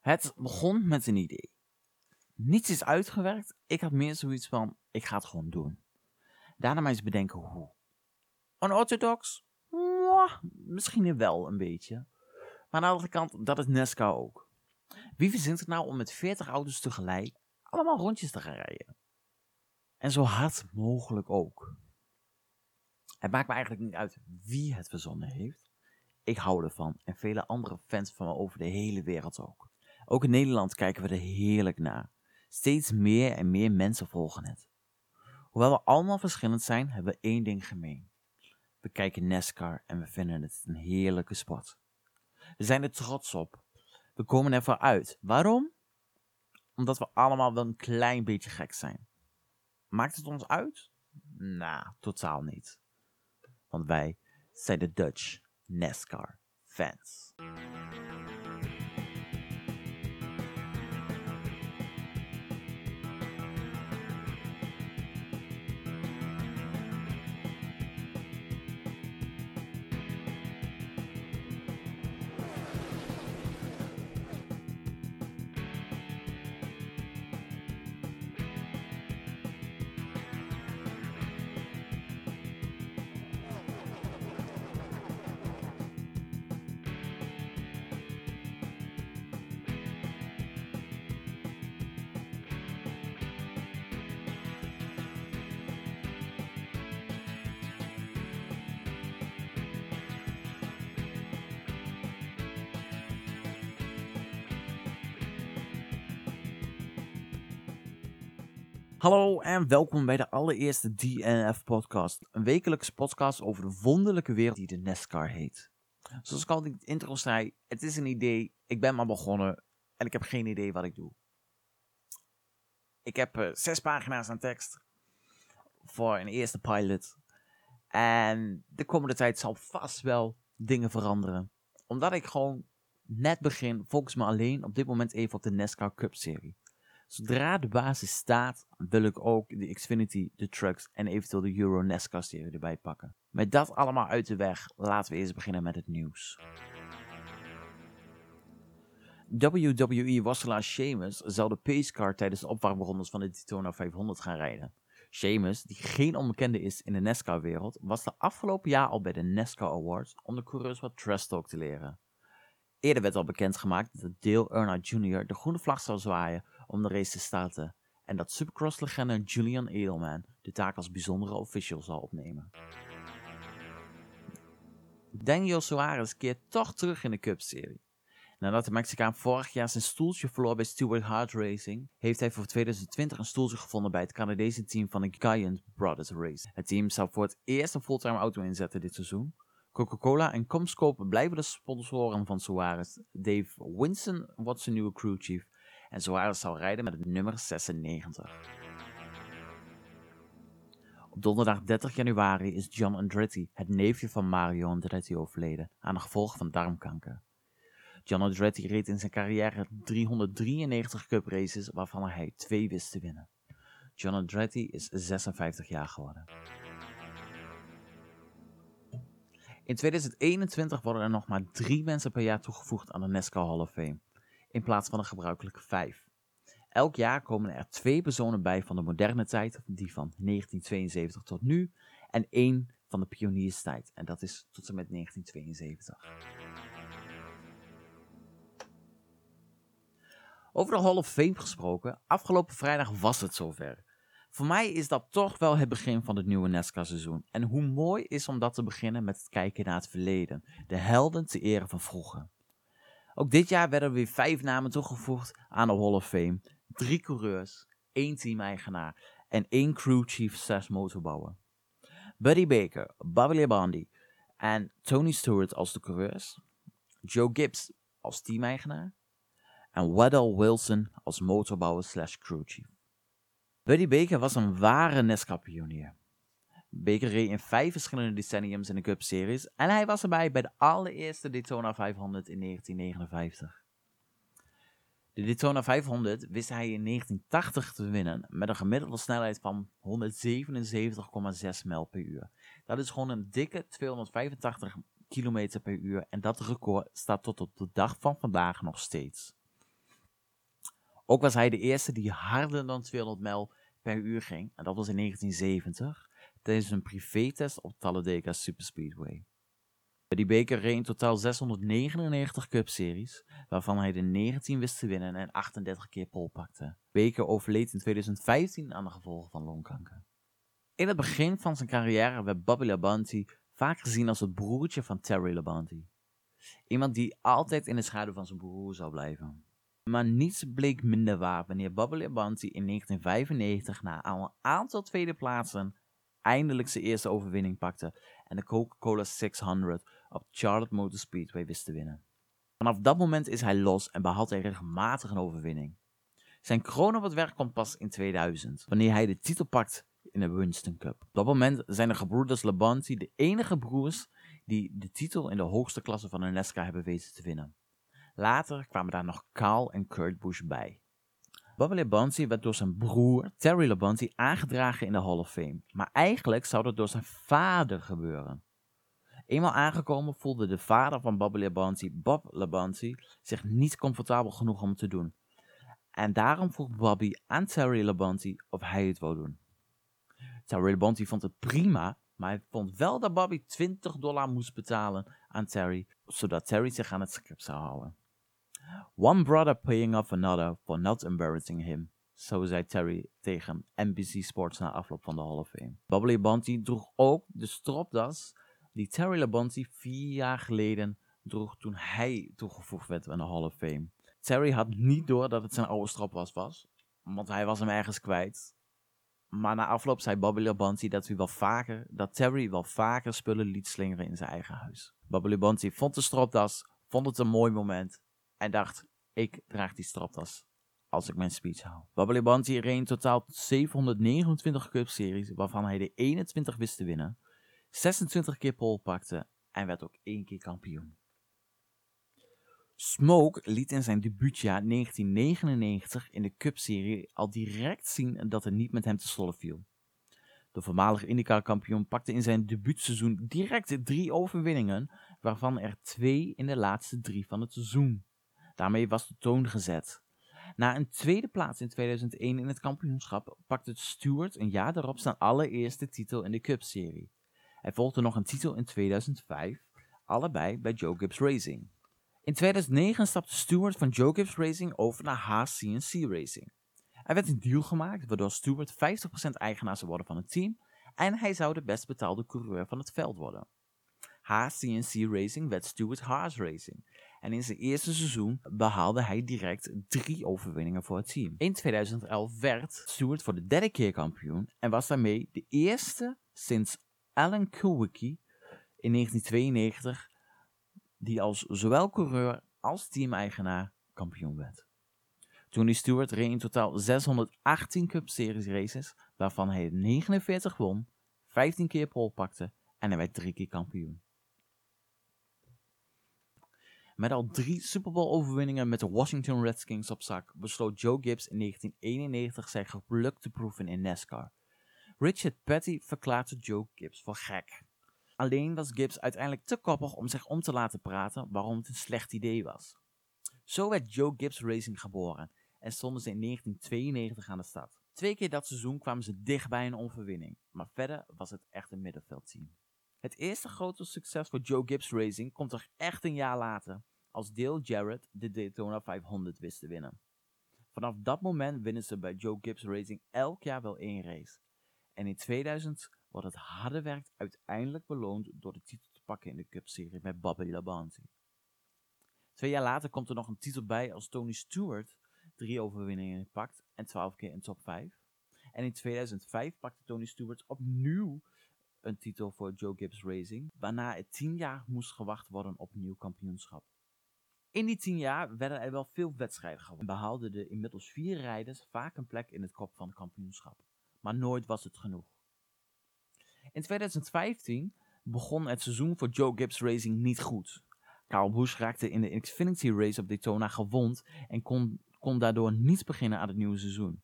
Het begon met een idee. Niets is uitgewerkt. Ik had meer zoiets van, ik ga het gewoon doen. Daarna maar eens bedenken hoe. Unorthodox? Mwah, misschien wel een beetje. Maar aan de andere kant, dat is NASCAR ook. Wie verzint het nou om met 40 auto's tegelijk allemaal rondjes te gaan rijden? En zo hard mogelijk ook. Het maakt me eigenlijk niet uit wie het verzonnen heeft. Ik hou ervan en vele andere fans van me over de hele wereld ook. Ook in Nederland kijken we er heerlijk naar. Steeds meer en meer mensen volgen het. Hoewel we allemaal verschillend zijn, hebben we één ding gemeen. We kijken NASCAR en we vinden het een heerlijke sport. We zijn er trots op. We komen ervoor uit. Waarom? Omdat we allemaal wel een klein beetje gek zijn. Maakt het ons uit? Nou, totaal niet. Want wij zijn de Dutch NASCAR fans. Hallo en welkom bij de allereerste DNF podcast. Een wekelijkse podcast over de wonderlijke wereld die de NASCAR heet. Zoals ik al in het intro zei, het is een idee, ik ben maar begonnen en ik heb geen idee wat ik doe. Ik heb uh, zes pagina's aan tekst voor een eerste pilot. En de komende tijd zal vast wel dingen veranderen. Omdat ik gewoon net begin, focus me alleen op dit moment even op de NASCAR Cup serie. Zodra de basis staat, wil ik ook de Xfinity, de Trucks en eventueel de Euro NASCAR serie erbij pakken. Met dat allemaal uit de weg, laten we eerst beginnen met het nieuws. WWE-worstelaar Sheamus zal de pacecar tijdens de opwarmrondes van de Daytona 500 gaan rijden. Sheamus, die geen onbekende is in de NASCAR-wereld, was de afgelopen jaar al bij de NASCAR Awards om de coureurs wat trash talk te leren. Eerder werd al bekendgemaakt dat Dale Earnhardt Jr. de groene vlag zou zwaaien om de race te starten en dat Supercross-legende Julian Edelman de taak als bijzondere official zal opnemen. Daniel Suarez keert toch terug in de Cup-serie. Nadat de Mexicaan vorig jaar zijn stoeltje verloor bij Stewart Hart Racing, heeft hij voor 2020 een stoeltje gevonden bij het Canadese team van de Giant Brothers Race. Het team zou voor het eerst een fulltime auto inzetten dit seizoen. Coca-Cola en Comscope blijven de sponsoren van Suarez. Dave Winston wordt zijn nieuwe crewchief en Suarez zal rijden met het nummer 96. Op donderdag 30 januari is John Andretti, het neefje van Mario Andretti, overleden aan de gevolgen van darmkanker. John Andretti reed in zijn carrière 393 cup races, waarvan hij twee wist te winnen. John Andretti is 56 jaar geworden. In 2021 worden er nog maar drie mensen per jaar toegevoegd aan de NASCAR Hall of Fame in plaats van de gebruikelijke vijf. Elk jaar komen er twee personen bij van de moderne tijd, die van 1972 tot nu, en één van de pionierstijd, en dat is tot en met 1972. Over de Hall of Fame gesproken, afgelopen vrijdag was het zover. Voor mij is dat toch wel het begin van het nieuwe NASCAR-seizoen. En hoe mooi is om dat te beginnen met het kijken naar het verleden, de helden te eren van vroeger. Ook dit jaar werden er weer vijf namen toegevoegd aan de Hall of Fame. Drie coureurs, één team-eigenaar en één crewchief slash motorbouwer. Buddy Baker, Bobby Labonte en Tony Stewart als de coureurs. Joe Gibbs als team-eigenaar. En Waddell Wilson als motorbouwer slash crewchief. Buddy Baker was een ware NASCAR-pionier. Baker in vijf verschillende decenniums in de Cup Series en hij was erbij bij de allereerste Daytona 500 in 1959. De Daytona 500 wist hij in 1980 te winnen met een gemiddelde snelheid van 177,6 mijl per uur. Dat is gewoon een dikke 285 km per uur en dat record staat tot op de dag van vandaag nog steeds. Ook was hij de eerste die harder dan 200 mijl per uur ging, en dat was in 1970, tijdens een privétest op Talladega Superspeedway. Die beker reed in totaal 699 Cup-series, waarvan hij de 19 wist te winnen en 38 keer pol pakte. Baker overleed in 2015 aan de gevolgen van longkanker. In het begin van zijn carrière werd Bobby Labonte vaak gezien als het broertje van Terry Labonte. Iemand die altijd in de schaduw van zijn broer zou blijven. Maar niets bleek minder waar wanneer Bobby Labonte in 1995 na een aantal tweede plaatsen eindelijk zijn eerste overwinning pakte en de Coca-Cola 600 op Charlotte Motor Speedway wist te winnen. Vanaf dat moment is hij los en behaalt hij regelmatig een overwinning. Zijn kroon op het werk komt pas in 2000, wanneer hij de titel pakt in de Winston Cup. Op dat moment zijn de gebroeders Labonte de enige broers die de titel in de hoogste klasse van de NASCAR hebben weten te winnen. Later kwamen daar nog Carl en Kurt Busch bij. Bobby Labonte werd door zijn broer Terry Labonte aangedragen in de Hall of Fame, maar eigenlijk zou dat door zijn vader gebeuren. Eenmaal aangekomen voelde de vader van Bobby Labonte, Bob Labonte, zich niet comfortabel genoeg om het te doen. En daarom vroeg Bobby aan Terry Labonte of hij het wou doen. Terry Labonte vond het prima, maar hij vond wel dat Bobby 20 dollar moest betalen aan Terry, zodat Terry zich aan het script zou houden. One brother paying off another for not embarrassing him. Zo zei Terry tegen NBC Sports na afloop van de Hall of Fame. Bobby Labonte droeg ook de stropdas die Terry Labonte vier jaar geleden droeg toen hij toegevoegd werd aan de Hall of Fame. Terry had niet door dat het zijn oude stropdas was, want hij was hem ergens kwijt. Maar na afloop zei Bobby Labonte dat, hij wel vaker, dat Terry wel vaker spullen liet slingeren in zijn eigen huis. Bobby Labonte vond de stropdas, vond het een mooi moment en dacht, ik draag die stropdas als ik mijn speech hou. Labonte reed totaal 729 Cup-series, waarvan hij de 21 wist te winnen, 26 keer pole pakte en werd ook één keer kampioen. Smoke liet in zijn debuutjaar 1999 in de Cup-serie al direct zien dat het niet met hem te sollen viel. De voormalige IndyCar-kampioen pakte in zijn debuutseizoen direct drie overwinningen, waarvan er twee in de laatste drie van het seizoen. Daarmee was de toon gezet. Na een tweede plaats in 2001 in het kampioenschap pakte Stewart een jaar daarop zijn allereerste titel in de Cup-serie. Hij volgde nog een titel in 2005, allebei bij Joe Gibbs Racing. In 2009 stapte Stewart van Joe Gibbs Racing over naar Haas CNC Racing. Er werd een deal gemaakt waardoor Stewart 50% eigenaar zou worden van het team en hij zou de best betaalde coureur van het veld worden. Haas CNC Racing werd Stewart Haas Racing en in zijn eerste seizoen behaalde hij direct drie overwinningen voor het team. In 2011 werd Stewart voor de derde keer kampioen en was daarmee de eerste sinds Alan Kulwicki in 1992 die als zowel coureur als teameigenaar kampioen werd. Tony Stewart reed in totaal 618 Cup Series races, waarvan hij 49 won, 15 keer pole pakte en hij werd drie keer kampioen. Met al drie Super Bowl overwinningen met de Washington Redskins op zak, besloot Joe Gibbs in 1991 zijn geluk te proeven in NASCAR. Richard Petty verklaarde Joe Gibbs voor gek. Alleen was Gibbs uiteindelijk te koppig om zich om te laten praten waarom het een slecht idee was. Zo werd Joe Gibbs Racing geboren en stonden ze in 1992 aan de start. Twee keer dat seizoen kwamen ze dicht bij een onverwinning, maar verder was het echt een middenveldteam. Het eerste grote succes voor Joe Gibbs Racing komt er echt een jaar later, als Dale Jarrett de Daytona 500 wist te winnen. Vanaf dat moment winnen ze bij Joe Gibbs Racing elk jaar wel één race. En in 2000 wordt het harde werk uiteindelijk beloond door de titel te pakken in de Cup-serie met Bobby Labonte. Twee jaar later komt er nog een titel bij als Tony Stewart drie overwinningen pakt en 12 keer in top 5. En in 2005 pakte Tony Stewart opnieuw een titel voor Joe Gibbs Racing, waarna het 10 jaar moest gewacht worden op een nieuw kampioenschap. In die 10 jaar werden er wel veel wedstrijden gewonnen en behaalden de inmiddels vier rijders vaak een plek in het kop van het kampioenschap. Maar nooit was het genoeg. In 2015 begon het seizoen voor Joe Gibbs Racing niet goed. Carl Busch raakte in de Xfinity Race op Daytona gewond en kon, kon daardoor niet beginnen aan het nieuwe seizoen.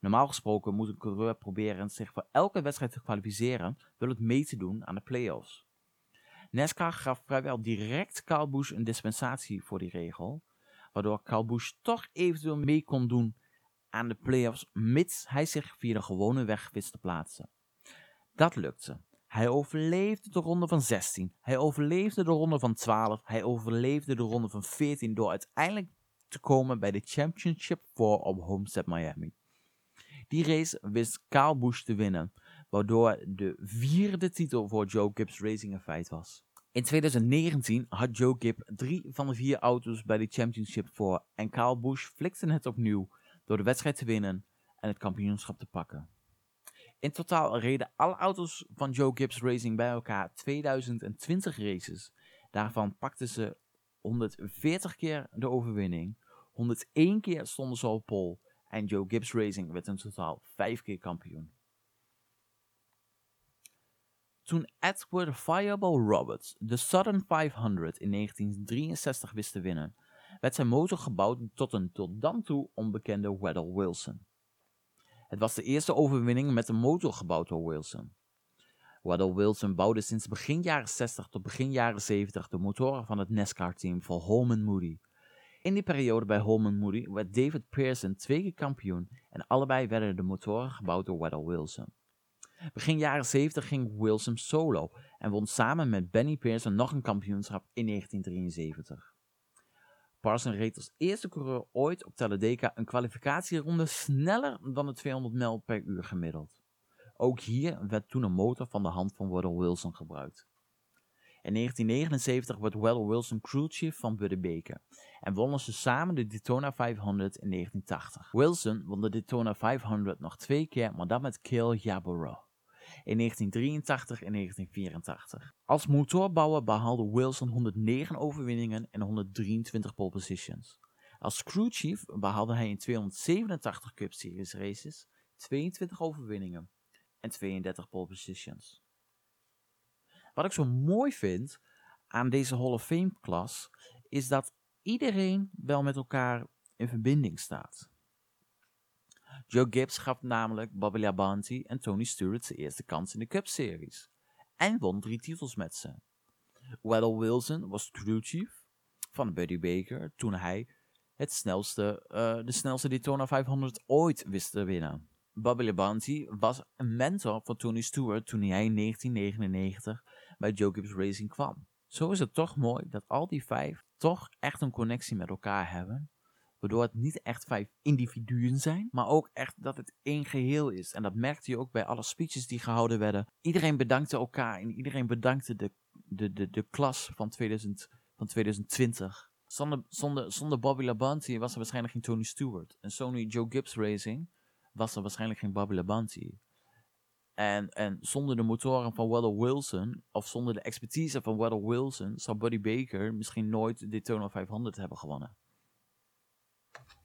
Normaal gesproken moet een coureur proberen zich voor elke wedstrijd te kwalificeren, wil het mee te doen aan de playoffs. NASCAR gaf vrijwel direct Busch een dispensatie voor die regel, waardoor Busch toch eventueel mee kon doen aan de playoffs, mits hij zich via de gewone weg wist te plaatsen. Dat lukte. Hij overleefde de ronde van 16, hij overleefde de ronde van 12, hij overleefde de ronde van 14 door uiteindelijk te komen bij de Championship 4 op Homestead Miami. Die race wist Kyle Busch te winnen, waardoor de vierde titel voor Joe Gibbs Racing een feit was. In 2019 had Joe Gibb drie van de vier auto's bij de Championship voor en Kyle Busch flikte het opnieuw door de wedstrijd te winnen en het kampioenschap te pakken. In totaal reden alle auto's van Joe Gibbs Racing bij elkaar 2020 races. Daarvan pakten ze 140 keer de overwinning, 101 keer stonden ze op pole en Joe Gibbs Racing werd in totaal 5 keer kampioen. Toen Edward Fireball Roberts de Southern 500 in 1963 wist te winnen, werd zijn motor gebouwd tot een tot dan toe onbekende Weddell Wilson. Het was de eerste overwinning met een motor gebouwd door Wilson. Weddell Wilson bouwde sinds begin jaren 60 tot begin jaren 70 de motoren van het NASCAR-team voor Holman Moody. In die periode bij Holman Moody werd David Pearson twee keer kampioen en allebei werden de motoren gebouwd door Weddell Wilson. Begin jaren 70 ging Wilson solo en won samen met Benny Pearson nog een kampioenschap in 1973. Parson reed als eerste coureur ooit op Talladega een kwalificatieronde sneller dan de 200 mijl per uur gemiddeld. Ook hier werd toen een motor van de hand van Weddell Wilson gebruikt. In 1979 werd Weddell Wilson crewchief van Buddy Baker en wonnen ze samen de Daytona 500 in 1980. Wilson won de Daytona 500 nog twee keer, maar dan met Cale Yarborough in 1983 en 1984. Als motorbouwer behaalde Wilson 109 overwinningen en 123 pole positions. Als crewchief behaalde hij in 287 Cup Series races 22 overwinningen en 32 pole positions. Wat ik zo mooi vind aan deze Hall of Fame klas is dat iedereen wel met elkaar in verbinding staat. Joe Gibbs gaf namelijk Bobby Labonte en Tony Stewart zijn eerste kans in de Cup Series. En won drie titels met ze. Weddell Wilson was crewchief van Buddy Baker toen hij het snelste, uh, de snelste Daytona 500 ooit wist te winnen. Bobby Labonte was een mentor van Tony Stewart toen hij in 1999 bij Joe Gibbs Racing kwam. Zo is het toch mooi dat al die vijf toch echt een connectie met elkaar hebben Waardoor het niet echt vijf individuen zijn, maar ook echt dat het één geheel is. En dat merkte je ook bij alle speeches die gehouden werden. Iedereen bedankte elkaar en iedereen bedankte de, de, de, de klas van, 2000, van 2020. Zonder, zonder, zonder Bobby Labonte was er waarschijnlijk geen Tony Stewart. En Sony Joe Gibbs Racing was er waarschijnlijk geen Bobby Labonte. En, en zonder de motoren van Weddell Wilson, of zonder de expertise van Weddell Wilson, zou Buddy Baker misschien nooit de Daytona 500 hebben gewonnen.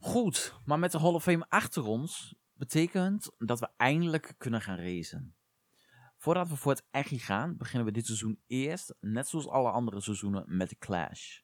Goed, maar met de Hall of Fame achter ons betekent dat we eindelijk kunnen gaan racen. Voordat we voor het echt gaan, beginnen we dit seizoen eerst, net zoals alle andere seizoenen, met de Clash.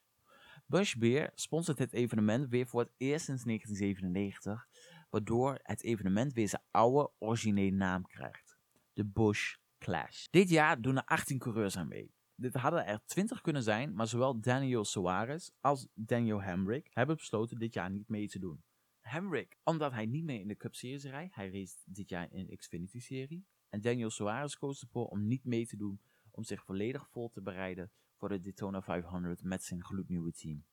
Bush Beer sponsort het evenement weer voor het eerst sinds 1997, waardoor het evenement weer zijn oude originele naam krijgt. De Bush Clash. Dit jaar doen er 18 coureurs aan mee. Dit hadden er 20 kunnen zijn, maar zowel Daniel Soares als Daniel Hamrick hebben besloten dit jaar niet mee te doen. Hamrick, omdat hij niet mee in de Cup Series rijdt, hij race dit jaar in de Xfinity Serie. En Daniel Soares koos ervoor om niet mee te doen, om zich volledig vol te bereiden voor de Daytona 500 met zijn gloednieuwe team.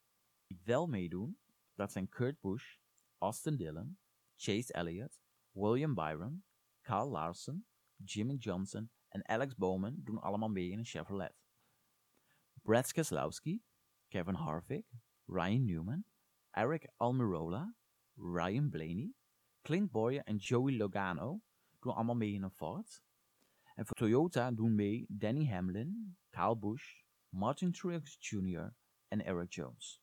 Die wel meedoen, dat zijn Kurt Busch, Austin Dillon, Chase Elliott, William Byron, Carl Larson, Jimmy Johnson en Alex Bowman doen allemaal mee in een Chevrolet. Brad Keselowski, Kevin Harvick, Ryan Newman, Eric Almirola, Ryan Blaney, Clint Boyer en Joey Logano doen allemaal mee in een Ford. En voor Toyota doen mee Danny Hamlin, Kyle Busch, Martin Truex Jr. en Eric Jones.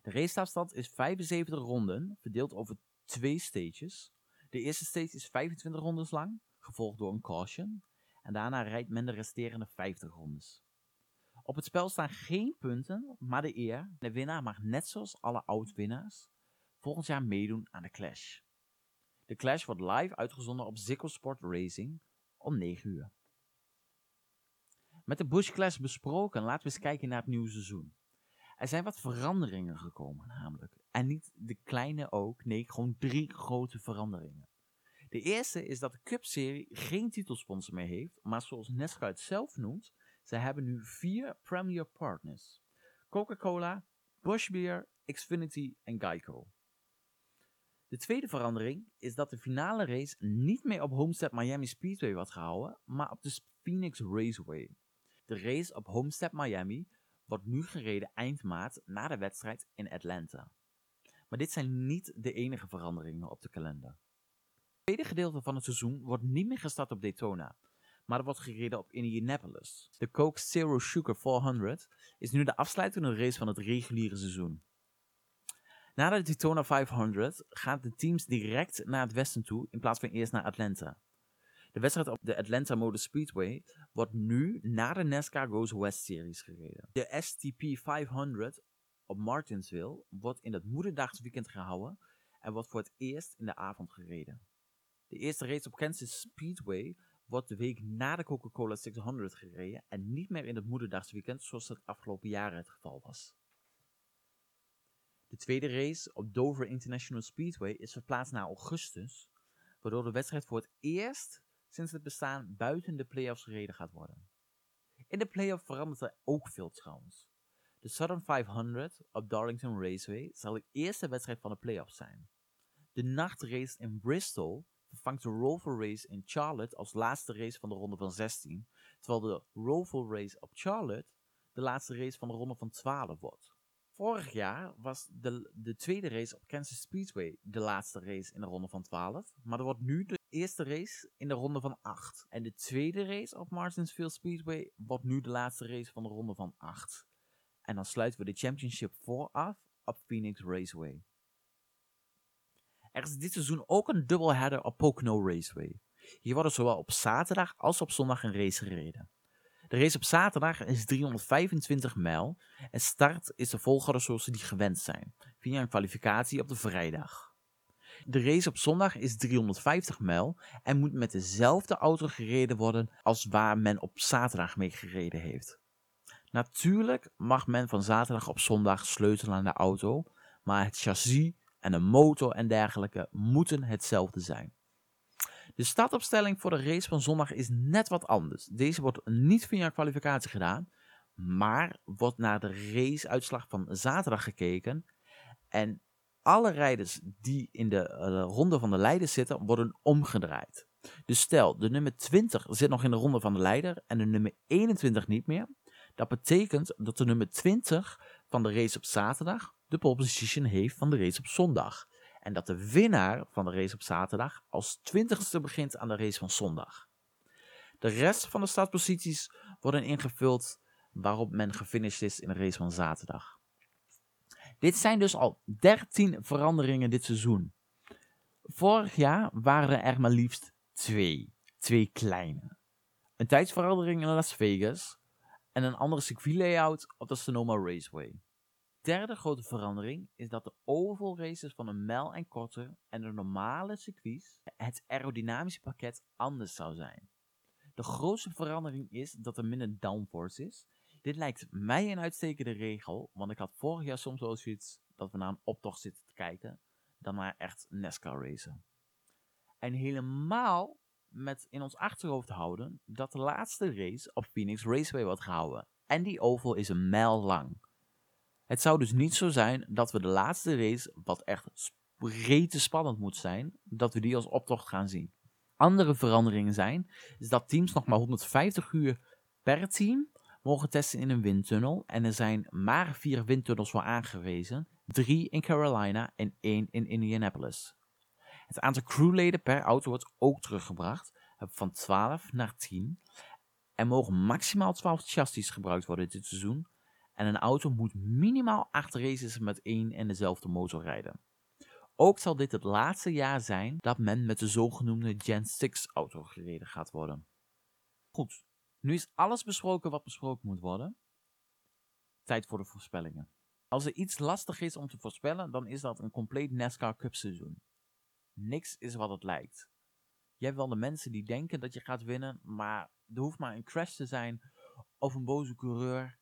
De raceafstand is 75 ronden, verdeeld over twee stages. De eerste stage is 25 rondes lang, gevolgd door een caution. En daarna rijdt men de resterende 50 rondes. Op het spel staan geen punten, maar de eer. De winnaar mag net zoals alle oud-winnaars volgend jaar meedoen aan de Clash. De Clash wordt live uitgezonden op Ziggo Sport Racing om 9 uur. Met de Bush Clash besproken, laten we eens kijken naar het nieuwe seizoen. Er zijn wat veranderingen gekomen, namelijk. En niet de kleine ook, nee, gewoon drie grote veranderingen. De eerste is dat de Cup-serie geen titelsponsor meer heeft, maar zoals NASCAR het zelf noemt, ze hebben nu vier premier partners. Coca-Cola, Busch Beer, Xfinity en Geico. De tweede verandering is dat de finale race niet meer op Homestead Miami Speedway wordt gehouden, maar op de Phoenix Raceway. De race op Homestead Miami wordt nu gereden eind maart na de wedstrijd in Atlanta. Maar dit zijn niet de enige veranderingen op de kalender. Het tweede gedeelte van het seizoen wordt niet meer gestart op Daytona, maar wordt gereden op Indianapolis. De Coke Zero Sugar 400 is nu de afsluitende race van het reguliere seizoen. Na de Daytona 500 gaan de teams direct naar het westen toe in plaats van eerst naar Atlanta. De wedstrijd op de Atlanta Motor Speedway wordt nu na de NASCAR Goes West series gereden. De STP 500 op Martinsville wordt in het moederdagsweekend gehouden en wordt voor het eerst in de avond gereden. De eerste race op Kansas Speedway wordt de week na de Coca-Cola 600 gereden en niet meer in het moederdagsweekend zoals het afgelopen jaren het geval was. De tweede race op Dover International Speedway is verplaatst naar augustus, waardoor de wedstrijd voor het eerst sinds het bestaan buiten de playoffs gereden gaat worden. In de playoff verandert er ook veel trouwens. De Southern 500 op Darlington Raceway zal de eerste wedstrijd van de playoffs zijn. De nachtrace in Bristol vervangt de Roval Race in Charlotte als laatste race van de ronde van 16, terwijl de Roval Race op Charlotte de laatste race van de ronde van 12 wordt. Vorig jaar was de, de tweede race op Kansas Speedway de laatste race in de ronde van 12, maar er wordt nu de eerste race in de ronde van 8. En de tweede race op Martinsville Speedway wordt nu de laatste race van de ronde van 8. En dan sluiten we de championship vooraf op Phoenix Raceway. Er is dit seizoen ook een dubbelheader op Pocono Raceway. Hier worden zowel op zaterdag als op zondag een race gereden. De race op zaterdag is 325 mijl en start is de volgorde zoals ze die gewend zijn, via een kwalificatie op de vrijdag. De race op zondag is 350 mijl en moet met dezelfde auto gereden worden als waar men op zaterdag mee gereden heeft. Natuurlijk mag men van zaterdag op zondag sleutelen aan de auto, maar het chassis en de motor en dergelijke moeten hetzelfde zijn. De startopstelling voor de race van zondag is net wat anders. Deze wordt niet via kwalificatie gedaan, maar wordt naar de raceuitslag van zaterdag gekeken. En alle rijders die in de uh, ronde van de leider zitten, worden omgedraaid. Dus stel, de nummer 20 zit nog in de ronde van de leider en de nummer 21 niet meer. Dat betekent dat de nummer 20 van de race op zaterdag de pole position heeft van de race op zondag. En dat de winnaar van de race op zaterdag als twintigste begint aan de race van zondag. De rest van de startposities worden ingevuld waarop men gefinished is in de race van zaterdag. Dit zijn dus al 13 veranderingen dit seizoen. Vorig jaar waren er maar liefst twee. Twee kleine. Een tijdsverandering in Las Vegas en een andere circuitlayout op de Sonoma Raceway derde grote verandering is dat de oval races van een mijl en korter en de normale circuits het aerodynamische pakket anders zou zijn. De grootste verandering is dat er minder downforce is. Dit lijkt mij een uitstekende regel, want ik had vorig jaar soms wel zoiets dat we naar een optocht zitten te kijken, dan naar echt NASCAR racen. En helemaal met in ons achterhoofd houden dat de laatste race op Phoenix Raceway wordt gehouden. En die oval is een mijl lang. Het zou dus niet zo zijn dat we de laatste race, wat echt rete spannend moet zijn, dat we die als optocht gaan zien. Andere veranderingen zijn, dat teams nog maar 150 uur per team mogen testen in een windtunnel. En er zijn maar vier windtunnels voor aangewezen. Drie in Carolina en één in Indianapolis. Het aantal crewleden per auto wordt ook teruggebracht. Van 12 naar 10. Er mogen maximaal 12 chassis gebruikt worden dit seizoen. En een auto moet minimaal 8 races met één en dezelfde motor rijden. Ook zal dit het laatste jaar zijn dat men met de zogenoemde Gen 6 auto gereden gaat worden. Goed, nu is alles besproken wat besproken moet worden. Tijd voor de voorspellingen. Als er iets lastig is om te voorspellen, dan is dat een compleet NASCAR Cup seizoen. Niks is wat het lijkt. Je hebt wel de mensen die denken dat je gaat winnen, maar er hoeft maar een crash te zijn of een boze coureur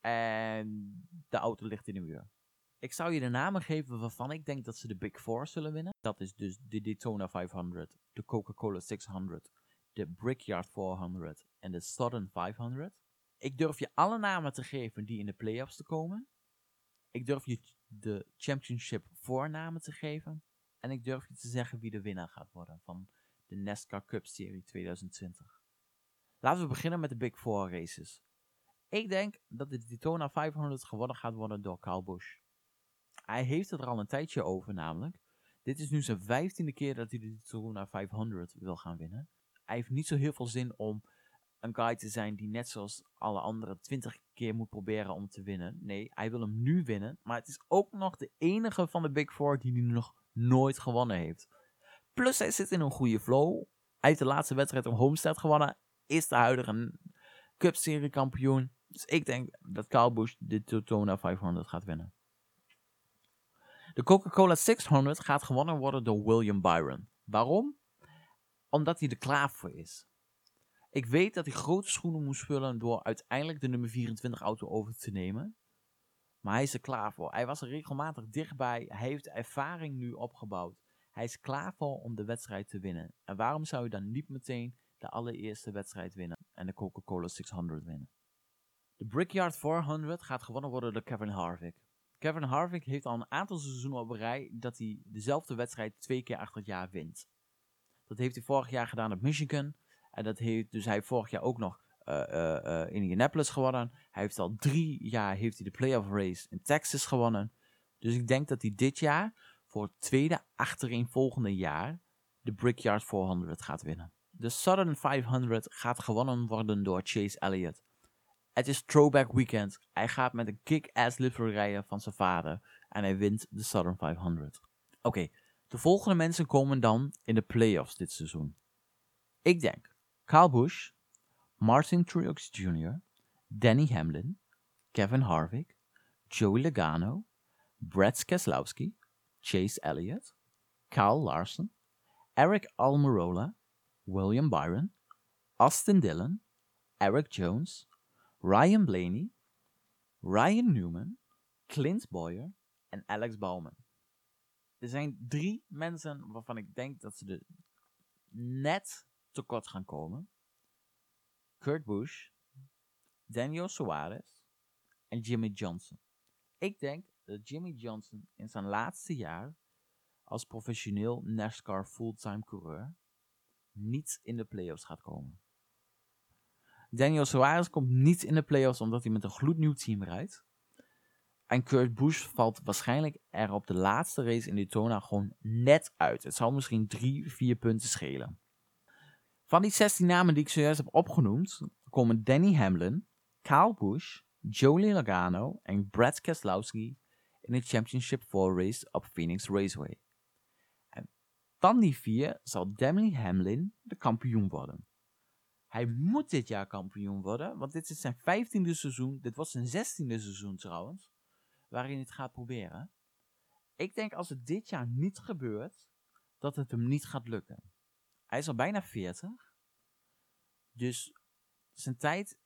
en de auto ligt in de muur. Ik zou je de namen geven waarvan ik denk dat ze de Big Four zullen winnen. Dat is dus de Daytona 500, de Coca-Cola 600, de Brickyard 400 en de Southern 500. Ik durf je alle namen te geven die in de playoffs te komen. Ik durf je de championship voornamen te geven. En ik durf je te zeggen wie de winnaar gaat worden van de NASCAR Cup Serie 2020. Laten we beginnen met de Big Four races. Ik denk dat de Daytona 500 gewonnen gaat worden door Kyle Busch. Hij heeft het er al een tijdje over namelijk. Dit is nu zijn vijftiende keer dat hij de Daytona 500 wil gaan winnen. Hij heeft niet zo heel veel zin om een guy te zijn die net zoals alle anderen 20 keer moet proberen om te winnen. Nee, hij wil hem nu winnen. Maar het is ook nog de enige van de Big Four die hij nog nooit gewonnen heeft. Plus hij zit in een goede flow. Hij heeft de laatste wedstrijd om Homestead gewonnen. Is de huidige Cup Serie kampioen. Dus ik denk dat Kyle Busch de Daytona 500 gaat winnen. De Coca-Cola 600 gaat gewonnen worden door William Byron. Waarom? Omdat hij er klaar voor is. Ik weet dat hij grote schoenen moest vullen door uiteindelijk de nummer 24 auto over te nemen. Maar hij is er klaar voor. Hij was er regelmatig dichtbij. Hij heeft ervaring nu opgebouwd. Hij is klaar voor om de wedstrijd te winnen. En waarom zou je dan niet meteen de allereerste wedstrijd winnen en de Coca-Cola 600 winnen? De Brickyard 400 gaat gewonnen worden door Kevin Harvick. Kevin Harvick heeft al een aantal seizoenen op rij dat hij dezelfde wedstrijd twee keer achter het jaar wint. Dat heeft hij vorig jaar gedaan op Michigan. En dat heeft, dus hij vorig jaar ook nog Indianapolis gewonnen. Hij heeft al drie jaar heeft hij de playoff race in Texas gewonnen. Dus ik denk dat hij dit jaar voor het tweede achtereenvolgende jaar de Brickyard 400 gaat winnen. De Southern 500 gaat gewonnen worden door Chase Elliott. Het is throwback weekend. Hij gaat met een kick-ass livery rijden van zijn vader. En hij wint de Southern 500. Oké, de volgende mensen komen dan in de playoffs dit seizoen. Ik denk Kyle Busch, Martin Truex Jr., Danny Hamlin, Kevin Harvick, Joey Logano, Brad Keselowski, Chase Elliott, Kyle Larson, Eric Almirola, William Byron, Austin Dillon, Eric Jones, Ryan Blaney, Ryan Newman, Clint Boyer en Alex Bowman. Er zijn drie mensen waarvan ik denk dat ze er net tekort gaan komen. Kurt Busch, Daniel Suarez en Jimmy Johnson. Ik denk dat Jimmy Johnson in zijn laatste jaar als professioneel NASCAR fulltime coureur niet in de playoffs gaat komen. Daniel Suarez komt niet in de playoffs omdat hij met een gloednieuw team rijdt. En Kurt Busch valt waarschijnlijk er op de laatste race in Daytona gewoon net uit. Het zal misschien drie, vier punten schelen. Van die 16 namen die ik zojuist heb opgenoemd, komen Danny Hamlin, Kyle Busch, Joey Logano en Brad Keselowski in de Championship 4 race op Phoenix Raceway. En van die vier zal Danny Hamlin de kampioen worden. Hij moet dit jaar kampioen worden, want dit is zijn vijftiende seizoen. Dit was zijn zestiende seizoen trouwens, waarin hij het gaat proberen. Ik denk als het dit jaar niet gebeurt, dat het hem niet gaat lukken. Hij is al bijna 40. Dus zijn tijd,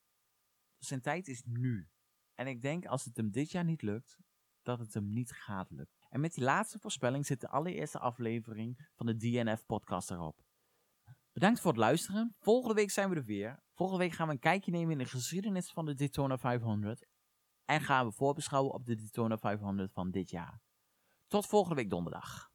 zijn tijd is nu. En ik denk als het hem dit jaar niet lukt, dat het hem niet gaat lukken. En met die laatste voorspelling zit de allereerste aflevering van de DNF podcast erop. Bedankt voor het luisteren. Volgende week zijn we er weer. Volgende week gaan we een kijkje nemen in de geschiedenis van de Daytona 500. En gaan we voorbeschouwen op de Daytona 500 van dit jaar. Tot volgende week donderdag.